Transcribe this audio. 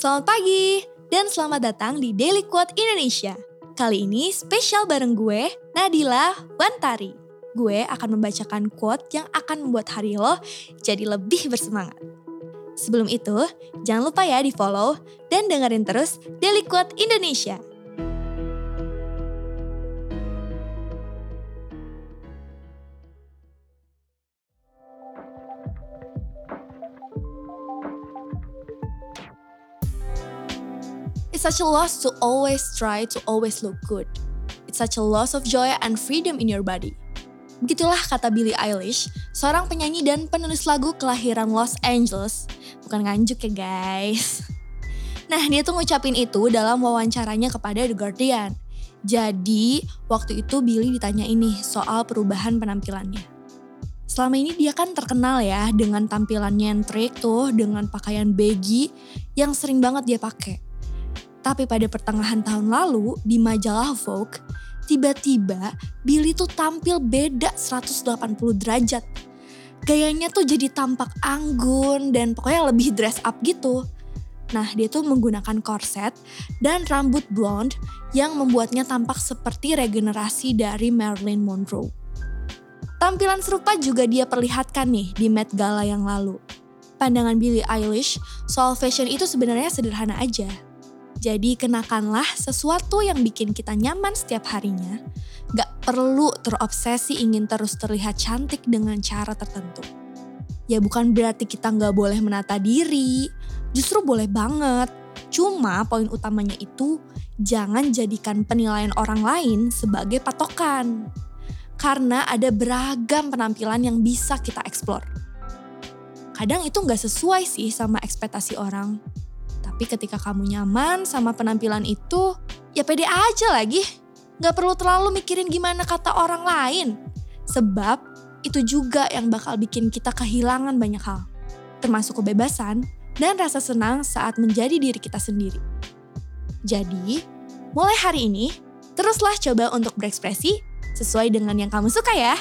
Selamat pagi dan selamat datang di Daily Quote Indonesia. Kali ini spesial bareng gue, Nadila Wantari. Gue akan membacakan quote yang akan membuat hari lo jadi lebih bersemangat. Sebelum itu, jangan lupa ya di follow dan dengerin terus Daily Quote Indonesia. It's such a loss to always try to always look good. It's such a loss of joy and freedom in your body. Begitulah kata Billie Eilish, seorang penyanyi dan penulis lagu kelahiran Los Angeles. Bukan nganjuk ya guys. Nah dia tuh ngucapin itu dalam wawancaranya kepada The Guardian. Jadi waktu itu Billy ditanya ini soal perubahan penampilannya. Selama ini dia kan terkenal ya dengan tampilannya yang trik tuh dengan pakaian baggy yang sering banget dia pakai. Tapi pada pertengahan tahun lalu di majalah Vogue, tiba-tiba Billy tuh tampil beda 180 derajat. Gayanya tuh jadi tampak anggun dan pokoknya lebih dress up gitu. Nah dia tuh menggunakan korset dan rambut blonde yang membuatnya tampak seperti regenerasi dari Marilyn Monroe. Tampilan serupa juga dia perlihatkan nih di Met Gala yang lalu. Pandangan Billie Eilish soal fashion itu sebenarnya sederhana aja jadi kenakanlah sesuatu yang bikin kita nyaman setiap harinya. Gak perlu terobsesi ingin terus terlihat cantik dengan cara tertentu. Ya bukan berarti kita gak boleh menata diri, justru boleh banget. Cuma poin utamanya itu jangan jadikan penilaian orang lain sebagai patokan. Karena ada beragam penampilan yang bisa kita eksplor. Kadang itu gak sesuai sih sama ekspektasi orang tapi ketika kamu nyaman sama penampilan itu, ya pede aja lagi. Gak perlu terlalu mikirin gimana kata orang lain. Sebab itu juga yang bakal bikin kita kehilangan banyak hal. Termasuk kebebasan dan rasa senang saat menjadi diri kita sendiri. Jadi, mulai hari ini, teruslah coba untuk berekspresi sesuai dengan yang kamu suka ya.